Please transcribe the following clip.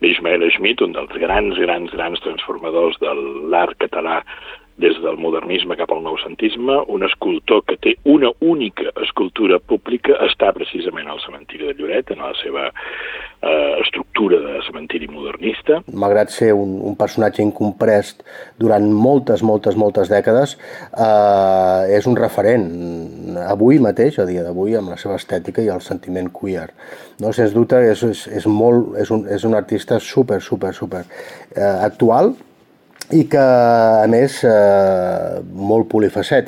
Ismael Schmidt, un dels grans, grans, grans transformadors de l'art català des del modernisme cap al noucentisme, un escultor que té una única escultura pública està precisament al cementiri de Lloret, en la seva eh, estructura de cementiri modernista. Malgrat ser un, un personatge incomprès durant moltes, moltes, moltes dècades, eh, és un referent avui mateix, a dia d'avui, amb la seva estètica i el sentiment queer. No, sens dubte, és, és, és, molt, és, un, és un artista super, super, super eh, actual, i que, a més, eh, molt polifacètic.